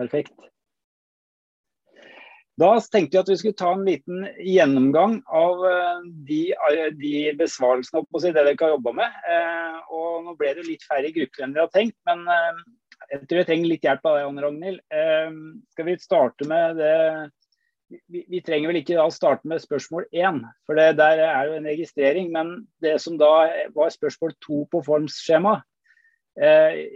Perfekt. Da tenkte jeg at vi skulle ta en liten gjennomgang av eh, de, besvarelsene de besvarelsene si, det dere har jobba med. Eh, og nå ble det litt færre grupper enn vi hadde tenkt, men jeg tror jeg trenger litt hjelp av deg, Anne Ragnhild. Skal vi starte med det vi, trenger vel ikke starte med spørsmål én, for det der er jo en registrering. Men det som da var spørsmål to på formsskjemaet, Eh,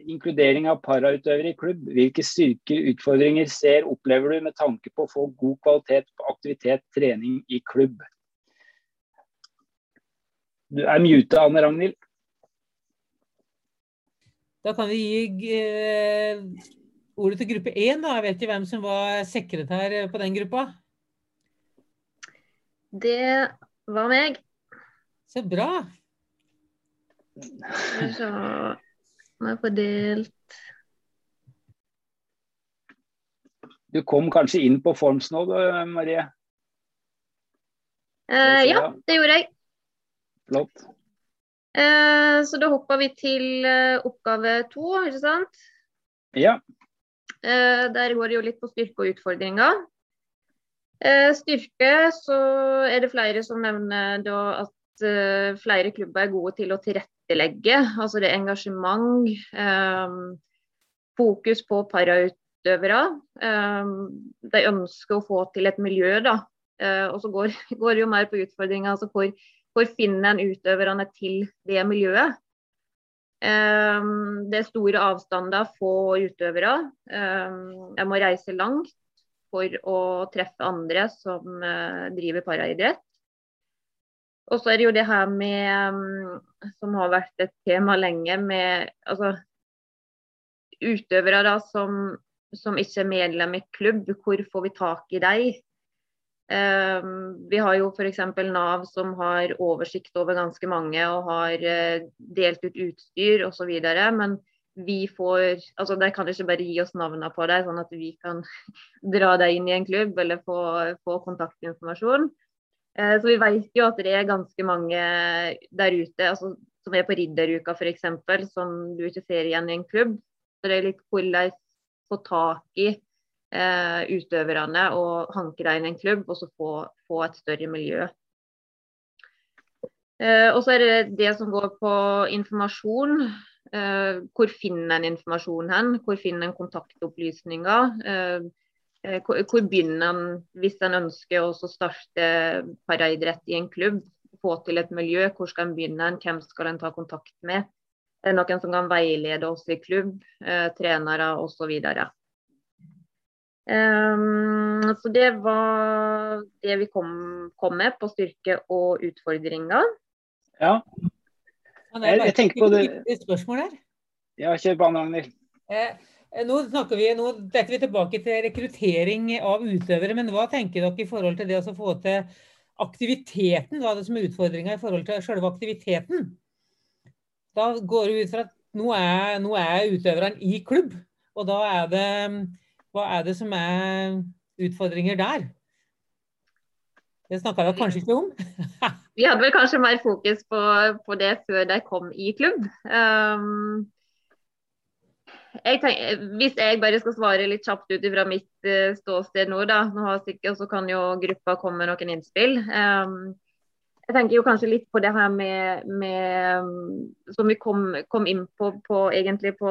inkludering av parautøvere i klubb. Hvilke styrker, utfordringer ser, opplever du med tanke på å få god kvalitet på aktivitet, trening i klubb? Du er muta, Anne Ragnhild. Da kan vi gi eh, ordet til gruppe 1. Jeg vet ikke hvem som var sekretær på den gruppa. Det var meg. Så bra. Så som er fordelt. Du kom kanskje inn på Forms nå, Marie? Eh, ja, det gjorde jeg. Flott. Eh, så da hopper vi til uh, oppgave to, ikke sant? Ja. Eh, der går det jo litt på styrke og utfordringer. Eh, styrke, så er det flere som nevner da at eh, flere klubber er gode til å tilrettelegge tilrettelegge. Altså det er engasjement, um, fokus på parautøvere. Um, de ønsker å få til et miljø, da. Uh, og så går, går, det jo mer på utfordringa. Altså hvor, hvor finner en utøverne til det miljøet? Um, det er store avstander få utøvere. Um, jeg må reise langt for å treffe andre som uh, driver paraidrett. Og så er det jo det her med, mm, som har vært et tema lenge, med altså, utøvere da, som, som, ikke er medlem i klubb. Hvor får vi tak i dem? Um, vi har jo f.eks. Nav som har oversikt over ganske mange og har uh, delt ut utstyr osv. Men vi får, altså de kan ikke bare gi oss navnene på dem, sånn at vi kan dra dem inn i en klubb eller få, få kontaktinformasjon. Eh, så vi vet jo at det er ganske mange der ute altså, som er på ridderuka f.eks., som du ikke ser igjen i en klubb. Så det er litt hvordan få tak i eh, utøverne og hanke dem inn i en klubb, og så få, få et større miljø. Eh, og så er det det som går på informasjon. Eh, hvor finner en informasjon hen? Hvor finner en kontaktopplysninger? Eh, Eh, hvor begynner en hvis en ønsker å starte paraidrett i en klubb? Få til et miljø, hvor skal en begynne? Hvem skal en ta kontakt med? Er det noen som kan veilede oss i klubb, eh, trenere osv.? Um, så det var det vi kom, kom, med på styrke og utfordringer. Ja. Jeg, jeg tenker på det Spørsmål her. Ja, kjør på, Ragnhild. Eh, nå snakker vi, nå detter vi tilbake til rekruttering av utøvere, men hva tenker dere i forhold til det å få til aktiviteten? Hva er det som er utfordringa i forhold til selve aktiviteten? Da går det ut fra at nå er, nå er utøveren i klubb, og da er det Hva er det som er utfordringer der? Det snakka vi kanskje ikke om? vi hadde vel kanskje mer fokus på, på, det før de kom i klubb. Um, jeg tenker, hvis jeg bare skal svare litt kjapt ut fra mitt uh, ståsted nå, da, nå har sikkert, så kan jo gruppa komme med noen innspill. Um, jeg tenker jo kanskje litt på det her med, med som vi kom, kom inn på, på, egentlig på,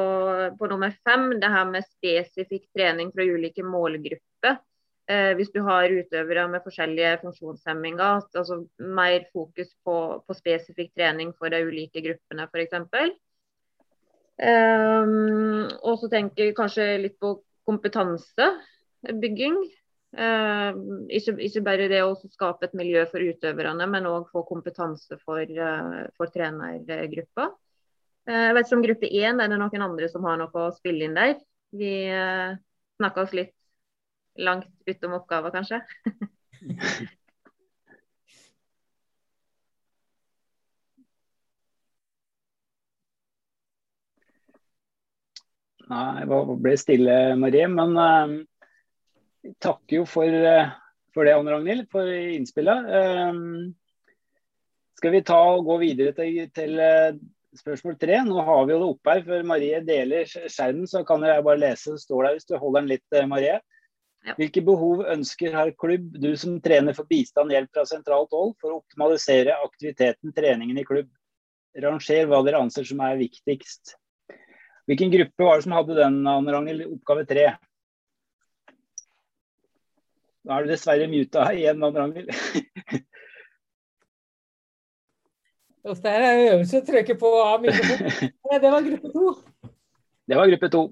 på, nummer fem, det her med spesifikk trening fra ulike målgrupper. Eh, hvis du har utøvere med forskjellige funksjonshemminger, altså mer fokus på, på spesifikk trening for de ulike gruppene f.eks. Um, og så tenker jeg kanskje litt på kompetansebygging. Uh, ikke, ikke, bare det å skape et miljø for utøverne, men òg få kompetanse for, uh, for trenergruppa. Uh, jeg vet ikke om gruppe én er det noen andre som har noe å spille inn der. Vi uh, snakka oss litt langt utom oppgaver, kanskje. Nei, det ble stille, Marie. Men uh, takker jo for, uh, for det, Anne Ragnhild, for innspillet. Uh, skal vi ta og gå videre til, til spørsmål tre. Nå har vi jo det oppe her, for Marie deler skjermen, så kan jeg bare lese. Det står der hvis du holder den litt, eh, Marie. Ja. Hvilke behov ønsker har klubb, du som trener for bistand hjelp fra sentralt hold, for å optimalisere aktiviteten, treningen i klubb? Ranger hva dere anser som er viktigst. Hvilken gruppe var det som hadde den, Anne Ragnhild? Oppgave tre. Da er du dessverre muta igjen, Anne Ragnhild. Det er øvelse å trykke på av mikrofonen. Det var gruppe to. Det var gruppe to.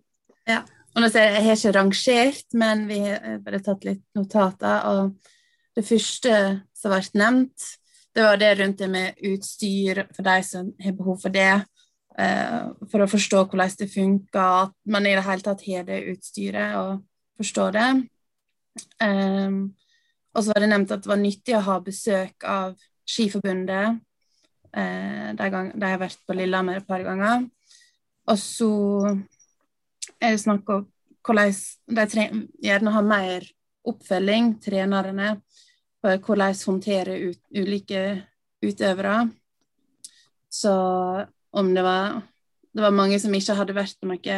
Ja. Og nå ser jeg, jeg har ikke rangert, men vi har bare tatt litt notater. Og det første som ble nevnt, det var det rundt det med utstyr for de som har behov for det. Uh, for å forstå hvordan det funker, at man i det hele tatt har det utstyret og forstår det. Um, og så var det nevnt at det var nyttig å ha besøk av Skiforbundet Eh, de, de har vært på Lillehammer et par ganger. Og så er det snakk om hvordan de gjerne har mer oppfølging, trenerne, for hvordan håndtere ut, ulike utøvere. Så om det var Det var mange som ikke hadde vært noe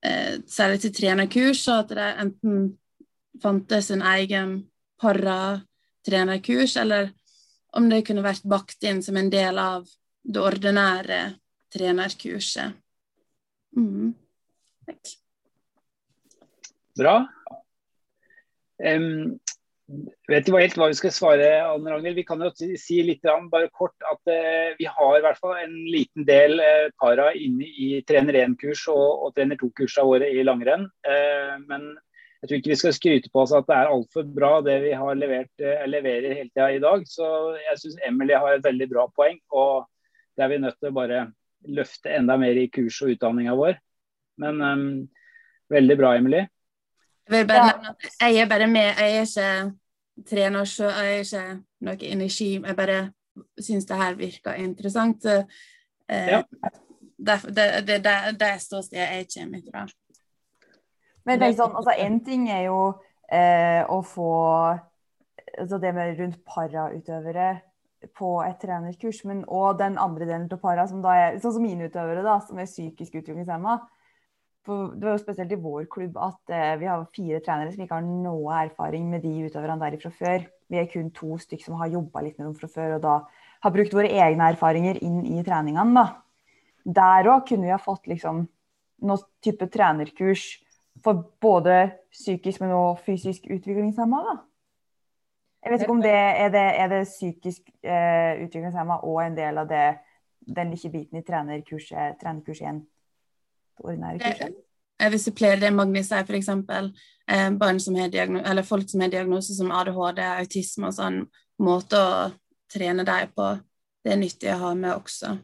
eh, særlig til trenerkurs, og at det enten fantes en egen paratrenerkurs, eller om det kunne vært bakt inn som en del av det ordinære trenerkurset. Mm. Takk. Bra. Um, vet ikke helt hva vi skal svare, Anne Ragnhild. Vi kan jo si litt bare kort at uh, vi har i hvert fall en liten del uh, para inne i trener 1-kurs og, og trener 2-kursene våre i langrenn. Uh, men jeg tror ikke vi skal skryte på oss at det er altfor bra det vi har levert, eh, leverer hele tida i dag. Så jeg syns Emily har et veldig bra poeng. Og det er vi nødt til å bare løfte enda mer i kurs- og utdanninga vår. Men veldig bra, Emily. Jeg vil bare nevne at jeg er bare med. Jeg er ikke trener, så jeg er ikke noe energi. Jeg bare syns det her virker interessant. Eh, ja. Det, det, det, det, det ståstedet jeg kommer fra. Men tenk sånn, altså En ting er jo eh, å få altså det med rundt parautøvere på et trenerkurs, men òg den andre delen av para, som da er sånn som mine utøvere, da, som er psykisk utviklingshemma. Det var jo spesielt i vår klubb at eh, vi har fire trenere som ikke har noe erfaring med de utøverne der fra før. Vi er kun to stykker som har jobba litt med dem fra før, og da har brukt våre egne erfaringer inn i treningene. da. Der òg kunne vi ha fått liksom noe type trenerkurs for både psykisk, men også fysisk utviklingshemma, da? Jeg vet ikke om det er det, er det psykisk eh, utviklingshemma og en del av det, den lille biten i trenerkurs 1, det ordinære kurset? Supplere det Magnus sier, f.eks. Eh, barn som har eller folk som har diagnose som ADHD, autisme og sånn, måte å trene dem på, det er nyttig å ha med også.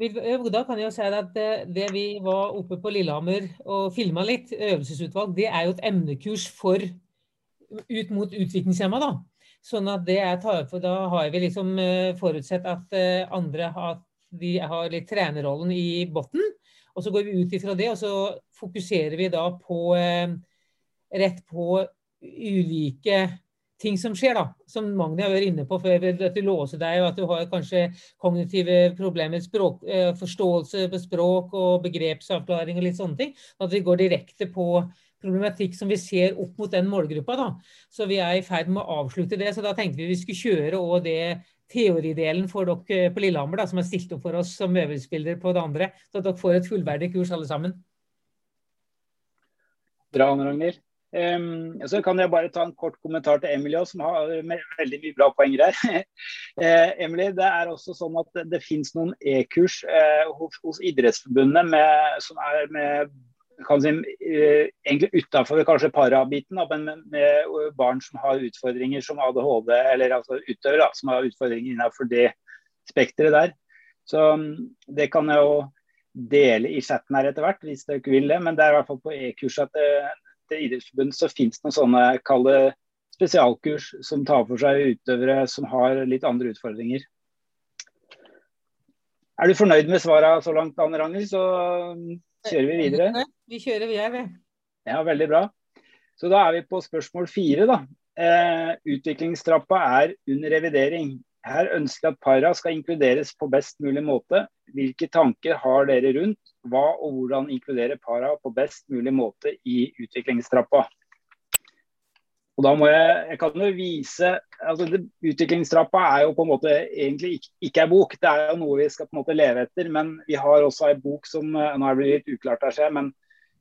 Da kan jeg si at det vi var oppe på Lillehammer og filma litt, øvelsesutvalg, det er jo et emnekurs for ut mot utviklingshemma. da. Sånn at det jeg tar for Da har vi liksom eh, forutsett at eh, andre har, de har litt trenerrollen i bunnen. Og så går vi ut ifra det, og så fokuserer vi da på eh, rett på ulike ting som skjer, da, som Magni vært inne på før, at du låser deg, og at du har kanskje kognitive problemer, språk, eh, forståelse på språk og begrepsavklaring og litt sånne ting. At vi går direkte på problematikk som vi ser opp mot den målgruppa. da. Så vi er i ferd med å avslutte det. Så da tenkte vi vi skulle kjøre det teoridelen får dere på Lillehammer, da, som er stilt opp for oss som øvingsbilder på det andre. Så dere får et fullverdig kurs alle sammen. Bra, Anne Ragnhild. Um, så kan jeg bare ta en kort kommentar til Emilie, som har veldig mye bra poenger her. uh, Emilie, det er også sånn at det, det finnes noen e-kurs uh, hos, hos, Idrettsforbundet med, som er med kan si, uh, egentlig utafor kanskje parabiten, men med, barn som har utfordringer som ADHD, eller altså utøvere som har utfordringer innenfor det spekteret der. Så um, det kan jeg jo dele i chatten her etter hvert, hvis dere ikke vil det. Men det er i hvert fall på e-kurset til, til Idrettsforbundet så det noen sånne kalde spesialkurs som tar for seg utøvere som har litt andre utfordringer. Er du fornøyd med svarene så langt, Anne Ragnhild, så kjører vi videre. Vi kjører videre. Ja, veldig bra. Så da er vi på spørsmål fire, da. Eh, utviklingstrappa er under revidering. Her ønsker jeg at para skal inkluderes på best mulig måte. Hvilke tanker har dere rundt hva og hvordan inkludere para på best mulig måte i utviklingstrappa? Og da må Jeg jeg kan jo vise, altså det, Utviklingstrappa er jo på en måte egentlig ikke, ikke ei bok. Det er jo noe vi skal på en måte leve etter. Men vi har også ei bok som eh, nå er det litt uklart her, men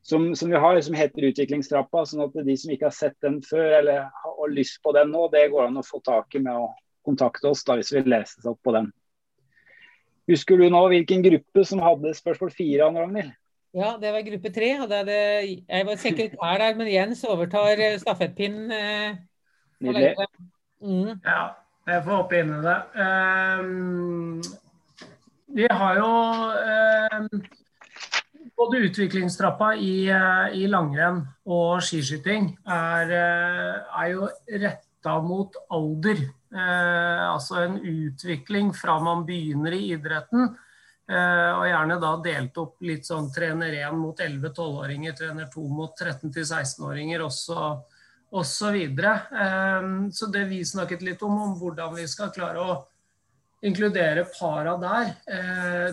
som, som, vi har, som heter Utviklingstrappa. sånn at de som ikke har sett den før eller har lyst på den nå, det går an å få tak i med å kontakte oss da, hvis vi leses opp på den. Husker du nå hvilken gruppe som hadde spørsmål fire, Ragnhild? Ja, det var gruppe tre. jeg var sekretær der, men Jens overtar eh, stafettpinnen. Eh, Nydelig. Mm. Ja, jeg får hoppe inn i det. Um, vi har jo um, både utviklingstrappa i, i, langrenn og skiskyting er, er jo retta mot alder. Eh, altså en utvikling fra man begynner i idretten. Eh, og gjerne da delt opp litt sånn trener 1 mot 11-12-åringer, trener 2 mot 13-16-åringer osv. Så, videre. Eh, så det vi snakket litt om, om hvordan vi skal klare å inkludere para der,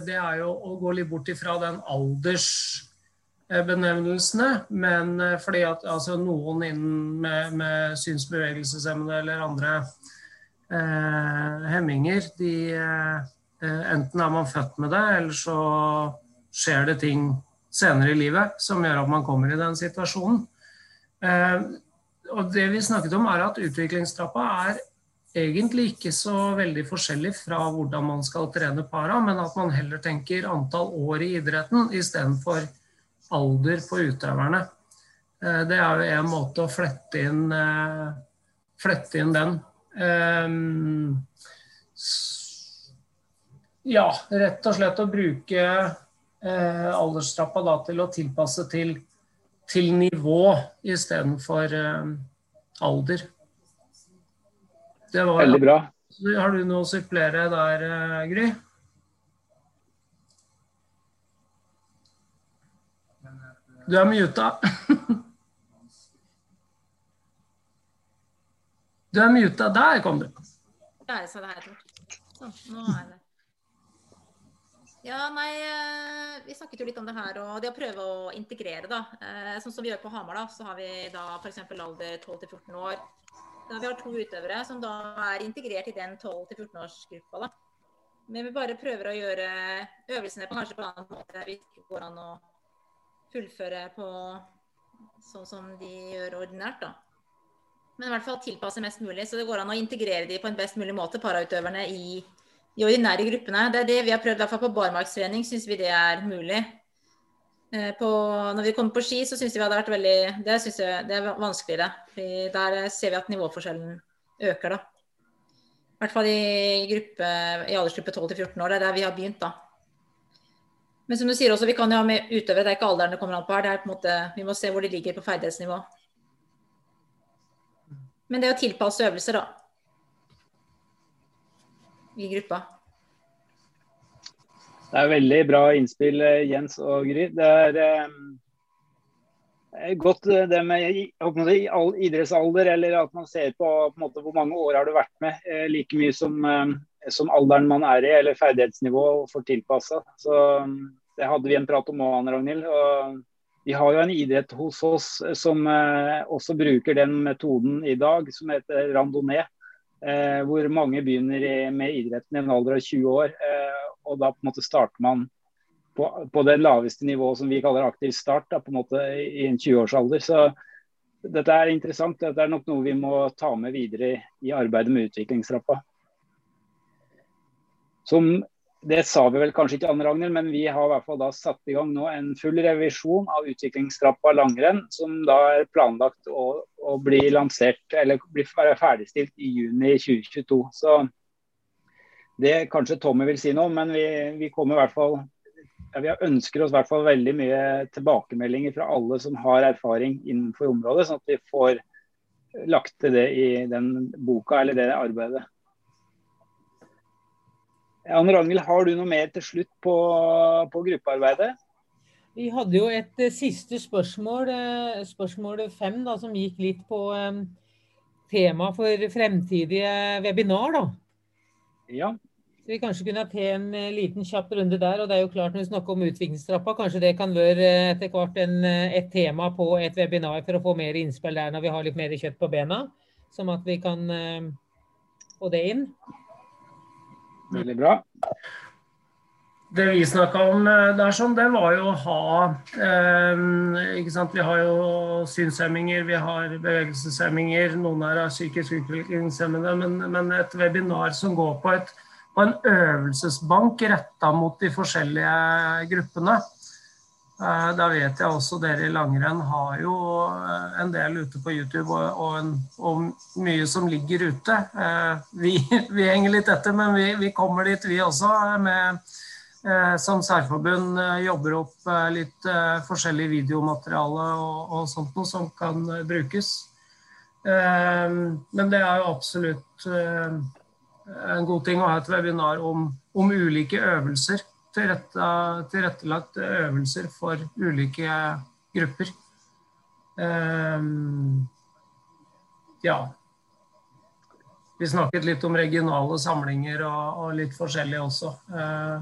det er jo å gå litt bort ifra den aldersbenevnelsene, men fordi at altså, noen innen med, med synsbevegelseshemmede eller andre eh, hemminger, de eh, Enten er man født med det, eller så skjer det ting senere i livet som gjør at man kommer i den situasjonen. Eh, og det vi snakket om, er at utviklingstrappa er egentlig ikke så veldig forskjellig fra hvordan man skal trene para, men at man heller tenker antall år i idretten istedenfor alder på utøverne. Eh, det er jo en måte å flette inn, eh, flette inn den ja, rett og slett å bruke eh, alderstrappa da, til å tilpasse til, til nivå istedenfor eh, alder. Det var, Veldig bra. Har du noe å supplere der, eh, Gry? Du er muta. Du er muta. Der kom du. Der så det her. Sånn, nå er det. Ja, nei, eh, Vi snakket jo litt om det her, og det å prøve å integrere. da. Eh, sånn som vi gjør på Hamar, da, så har vi da f.eks. alder 12-14 år. Da vi har to utøvere som da er integrert i den 12-14-årsgruppa. da. Men vi bare prøver å gjøre øvelsene på kanskje på en annen måte. Det går an å fullføre på sånn som de gjør ordinært. da. Men i hvert fall tilpasse mest mulig. Så det går an å integrere de på en best mulig måte, parautøverne, i de ordinære gruppene. Det er det vi har prøvd, i hvert fall på barmarkstrening syns vi det er mulig. Eh, på, når vi kommer på ski, så syns vi det hadde vært veldig Det syns jeg det er vanskeligere. Der ser vi at nivåforskjellen øker, da. I hvert fall i, gruppe, i aldersgruppe 12-14 år. Det er der vi har begynt, da. Men som du sier også, vi kan jo ha med utøvere. Det er ikke alderen det kommer an på her. Det er på en måte, vi må se hvor de ligger på ferdighetsnivå. Men det å tilpasse øvelser, da. I gruppa. Det er veldig bra innspill, eh, Jens og Gry. Det er eh, godt eh, det med idrettsalder, eller at man ser på, på måte, hvor mange år har du vært med. Eh, like mye som, eh, som, alderen man er i, eller ferdighetsnivå får tilpassa. Det hadde vi en prat om òg, Ragnhild. og vi har jo en idrett hos oss eh, som eh, også bruker den metoden i dag, som heter randonee. Eh, hvor mange begynner i, med idretten i en alder av 20 år. Eh, og da på en måte starter man på, på det laveste nivået som vi kaller aktiv start, da, på en måte i en 20-årsalder. Så dette er interessant. Dette er nok noe vi må ta med videre i, arbeidet med utviklingstrappa. Som det sa vi vel kanskje ikke, Anne Ragnhild, men vi har i hvert fall da satt i gang nå en full revisjon av utviklingstrappa langrenn, som da er planlagt å, å bli lansert, eller bli ferdigstilt i juni 2022. Så det kanskje Tommy vil si noe, men vi, vi kommer i hvert fall ja, vi ønsker oss i hvert fall veldig mye tilbakemeldinger fra alle som har erfaring innenfor området, sånn at vi får lagt til det i den boka eller det arbeidet. Anne Ragnhild, har du noe mer til slutt på, på gruppearbeidet? Vi hadde jo et uh, siste spørsmål, uh, spørsmål fem, da, som gikk litt på um, tema for fremtidige webinar. da. Ja. Så vi kanskje kunne ta en eh, liten kjapp runde der. og det er jo klart Når vi snakker om utviklingstrappa, kanskje det kan være eh, etter hvert en, eh, et tema på et webinar for å få mer innspill der når vi har litt mer kjøtt på bena. Som at vi kan få det inn. Veldig bra. Det vi snakka om der, sånn, det var jo å ha eh, ikke sant? Vi har jo synshemminger, vi har bevegelseshemminger, noen her er psykisk utviklingshemmede. Men, men et webinar som går på et på en øvelsesbank retta mot de forskjellige gruppene. Eh, da vet jeg også dere i langrenn har jo eh, en del ute på YouTube og, en, og mye som ligger ute. Eh, vi, vi, henger litt etter, men vi, vi kommer dit vi også. Med, som særforbund jobber opp litt forskjellig videomateriale og, og sånt noe som kan brukes. Men det er jo absolutt en god ting å ha et webinar om, om ulike øvelser. Tilrette, tilrettelagt øvelser for ulike grupper. Um, ja. Vi snakket litt om regionale samlinger og, og litt forskjellig også. Uh,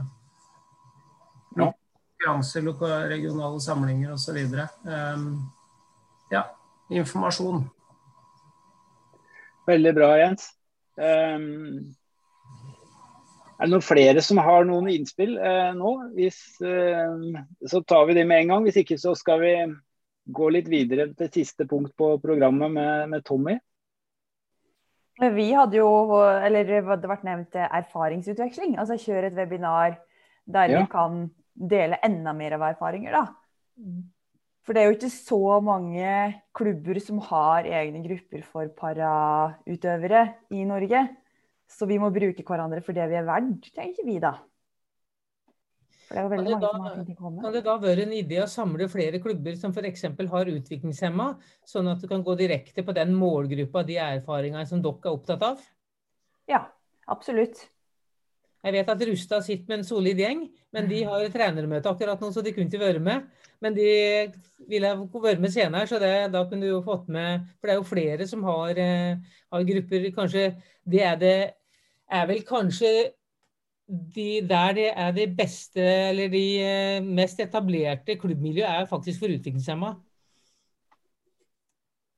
konkurranser, regionale samlinger osv. Um, ja, informasjon. Veldig bra, Jens. Um, er det noen flere som har noen innspill eh, nå? Hvis, eh, så tar vi det med en gang. Hvis ikke så skal vi gå litt videre til siste punkt på programmet med, med Tommy. Vi hadde jo, eller det hadde vært nevnt erfaringsutveksling. Altså kjøre et webinar der ja. vi kan dele enda mer av erfaringer, da. Mm. For det er jo ikke så mange klubber som har egne grupper for parautøvere i Norge. Så vi må bruke hverandre for det vi er verdt, tenker vi da. For det er jo veldig mange da, som har ting å komme. Kan det da være en idé å samle flere klubber som f.eks. har utviklingshemma, sånn at du kan gå direkte på den målgruppa, de erfaringene som dere er opptatt av? Ja, absolutt. Jeg vet at Rustad sitter med en solid gjeng, men de har trenermøte akkurat nå, så de kunne ikke være med. Men de ville være med senere, så det, da kunne du jo fått med For det er jo flere som har, eh, har grupper. Kanskje det er det er vel kanskje de, der det er det beste eller de eh, mest etablerte klubbmiljøet er faktisk for utviklingshemma.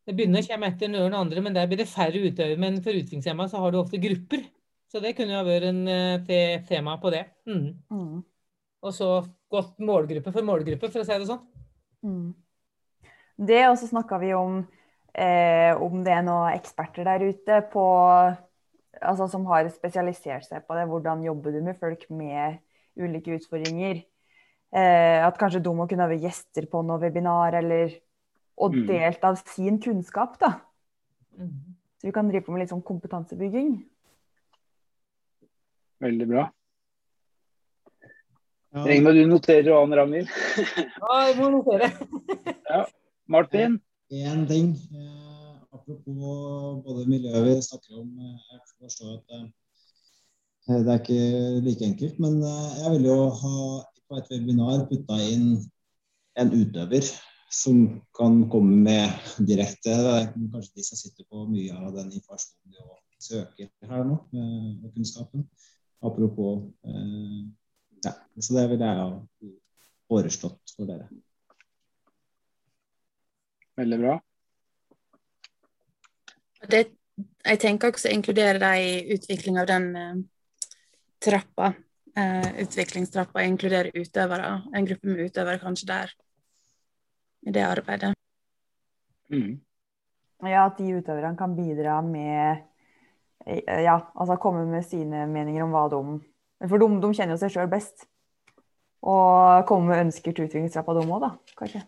Det begynner å komme etter noen andre, men der blir det færre utøvere. Men for utviklingshemma så har du ofte grupper. Så det kunne jo vært en te tema på det. Mm. Mm. Og så godt målgruppe for målgruppe, for å si det sånn. Mm. Det også snakka vi om eh, om det er noen eksperter der ute på, altså, som har spesialisert seg på det. Hvordan jobber du med folk med ulike utfordringer? Eh, at kanskje de må kunne være gjester på noe webinar, eller og mm. delt av sin kunnskap. da. Mm. Så vi kan drive på med litt sånn kompetansebygging. Veldig bra. Ja. Trenger du noterer og an, Ragnhild? ja, jeg må notere. ja. Martin? Én ting. Eh, apropos både miljøet vi snakker om. Eh, jeg forstår at eh, det er ikke like enkelt. Men eh, jeg ville jo ha på et webinar putta inn en utøver som kan komme med direkte Det er Kanskje de som sitter på mye av den informasjonen de søker her nå, og kunnskapen. Apropos eh, ja, Så det vil jeg ha foreslått for dere. Veldig bra. Det, jeg tenker også å inkludere deg i utvikling av den uh, trappa. Uh, utviklingstrappa. Inkludere utøvere. En gruppe med utøvere kanskje der. I det arbeidet. Mm. Ja, at de utøverne kan bidra med ja, altså komme med sine meninger om hva de For de, de kjenner jo seg sjøl best. Og komme med ønsker til utviklingstrappa, de òg, da, kanskje.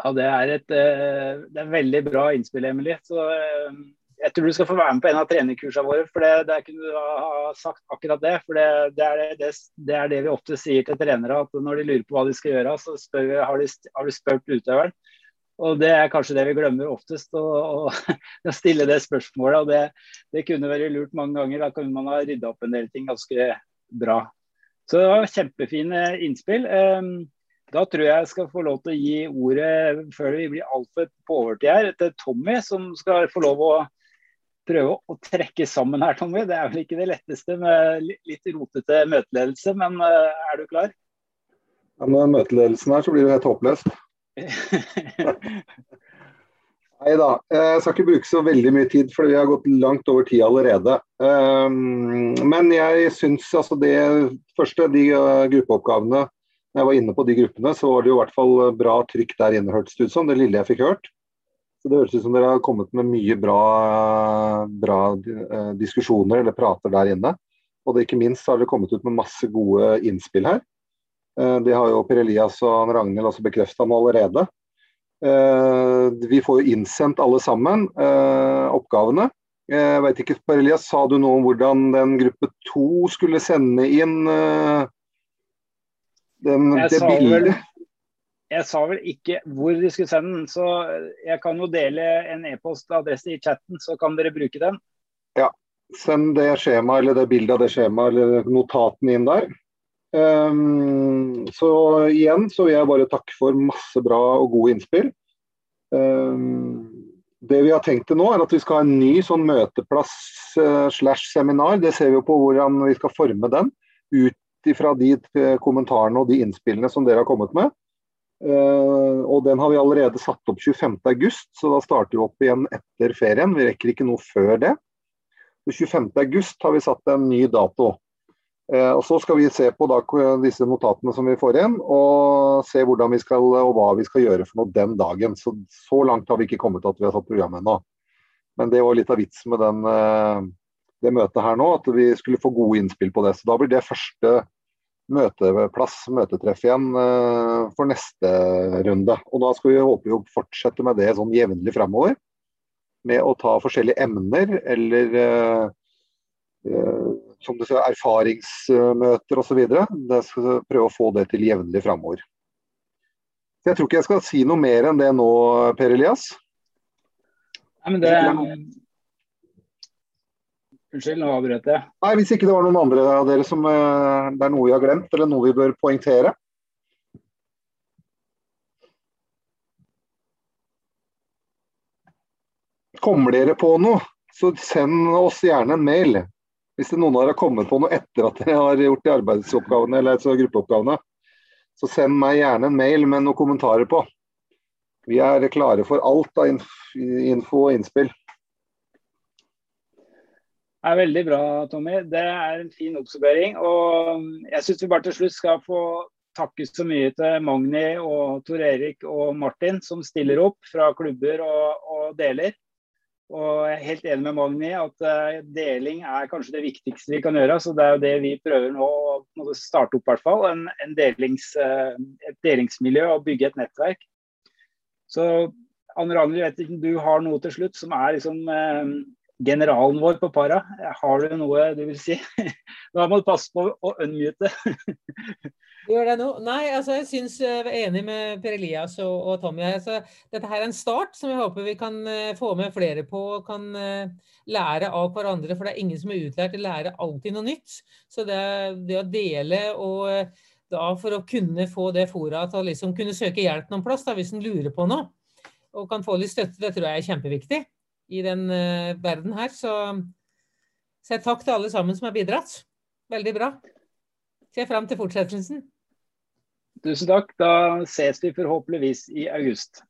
Ja, det er et eh, det er veldig bra innspill, Emilie. Så eh, jeg tror du skal få være med på en av trenerkursene våre. For det, det kunne du ha sagt akkurat det. For det, det, er det, det, er det vi ofte sier til trenere. At når de lurer på hva de skal gjøre, så spør har de, har de spurt utøveren. Og Det er kanskje det vi glemmer oftest, å, stille det spørsmålet. og det, det, kunne vært lurt mange ganger. Da kunne man ha rydda opp en del ting ganske bra. Så det var kjempefine innspill. Ehm, da tror jeg jeg skal få lov til å gi ordet, før vi blir altfor på overtid her, til Tommy, som skal få lov å prøve å trekke sammen her, Tommy. Det er vel ikke det letteste med litt rotete møteledelse, men er du klar? Ja, Med møteledelsen her så blir det helt håpløst. Nei da, jeg skal ikke bruke så veldig mye tid, for vi har gått langt over tid allerede. Ehm, men jeg syns altså det første, de eh, gruppeoppgavene Når jeg var inne på de gruppene, så var det jo i hvert fall bra trykk der inne, hørtes det ut som. Det lille jeg fikk hørt. Så Det høres ut som dere har kommet med mye bra, bra eh, diskusjoner eller prater der inne. Og det, ikke minst har dere kommet ut med masse gode innspill her. Eh, det har jo Per Elias og Ragnhild også bekrefta nå allerede. Eh, vi får jo innsendt alle sammen eh, oppgavene. Jeg vet ikke, Per Elias, Sa du noe om hvordan den gruppe to skulle sende inn den, det bildet? jeg sa vel ikke hvor de skulle sende den, så jeg kan jo dele en e-postadresse i chatten, så kan dere bruke den. Ja, send det skjemaet eller det bildet av det skjemaet eller notatene inn der. Um, så igjen så vil jeg bare takke for masse bra og gode innspill. Um, det vi har tenkt til nå, er at vi skal ha en ny sånn møteplass uh, slash seminar. Det ser vi jo på hvordan vi skal forme den. Ut ifra de eh, kommentarene og de innspillene som dere har kommet med. Uh, og Den har vi allerede satt opp 25.8, så da starter vi opp igjen etter ferien. Vi rekker ikke noe før det. 25.8 har vi satt en ny dato. Eh, og Så skal vi se på da, disse notatene som vi får inn, og se hvordan vi skal, og hva vi skal gjøre for noe den dagen. Så, så langt har vi ikke kommet til at vi har satt program ennå. Men det var litt av vitsen med den, eh, det møtet her nå, at vi skulle få gode innspill på det. Så da blir det første møteplass, møtetreff igjen eh, for neste runde. Og da skal vi håpe å fortsette med det sånn jevnlig framover. Med å ta forskjellige emner eller som du ser, erfaringsmøter osv. Jeg skal prøve å få det til jevnlig framover. Jeg tror ikke jeg skal si noe mer enn det nå, Per Elias. Nei, men det... Unnskyld, nå avbrøt jeg. Nei, Hvis ikke det var noen andre av dere som eh, det er noe vi har glemt, eller noe vi bør poengtere. Kommer dere på noe, så send oss gjerne en mail. Hvis noen av dere har kommet på noe etter at dere har gjort de arbeidsoppgavene eller altså gruppeoppgavene, så send meg gjerne en mail med noen kommentarer på. Vi er klare for alt av info og innspill. Det er veldig bra, Tommy. Det er en fin oppsummering. Og jeg syns vi bare til slutt skal få takke så mye til Magni og Tor Erik og Martin som stiller opp fra klubber og, og deler. Og jeg er helt enig med Magni at uh, deling er kanskje det viktigste vi kan gjøre. Så det er jo det vi prøver nå å starte opp, i hvert fall. En, en delings, uh, et delingsmiljø og bygge et nettverk. Så Anne Ragnhild, du har noe til slutt som er liksom uh, generalen vår på para. Har du noe du vil si? Nå må du passe på å unmute. Gjør det nå? Nei, altså jeg syns jeg er enig med Per Elias og, og Tommy. Altså, dette her er en start som jeg håper vi kan uh, få med flere på og kan uh, lære av hverandre. For det er ingen som er utlært. å lære alltid noe nytt. Så det, det å dele og da for å kunne få det fora til å liksom kunne søke hjelp noen plass da, hvis en lurer på noe, og kan få litt støtte, det tror jeg er kjempeviktig i den verden her. Så, så takk til alle sammen som har bidratt. Veldig bra. Ser fram til fortsettelsen. Tusen takk. Da ses vi forhåpentligvis i august.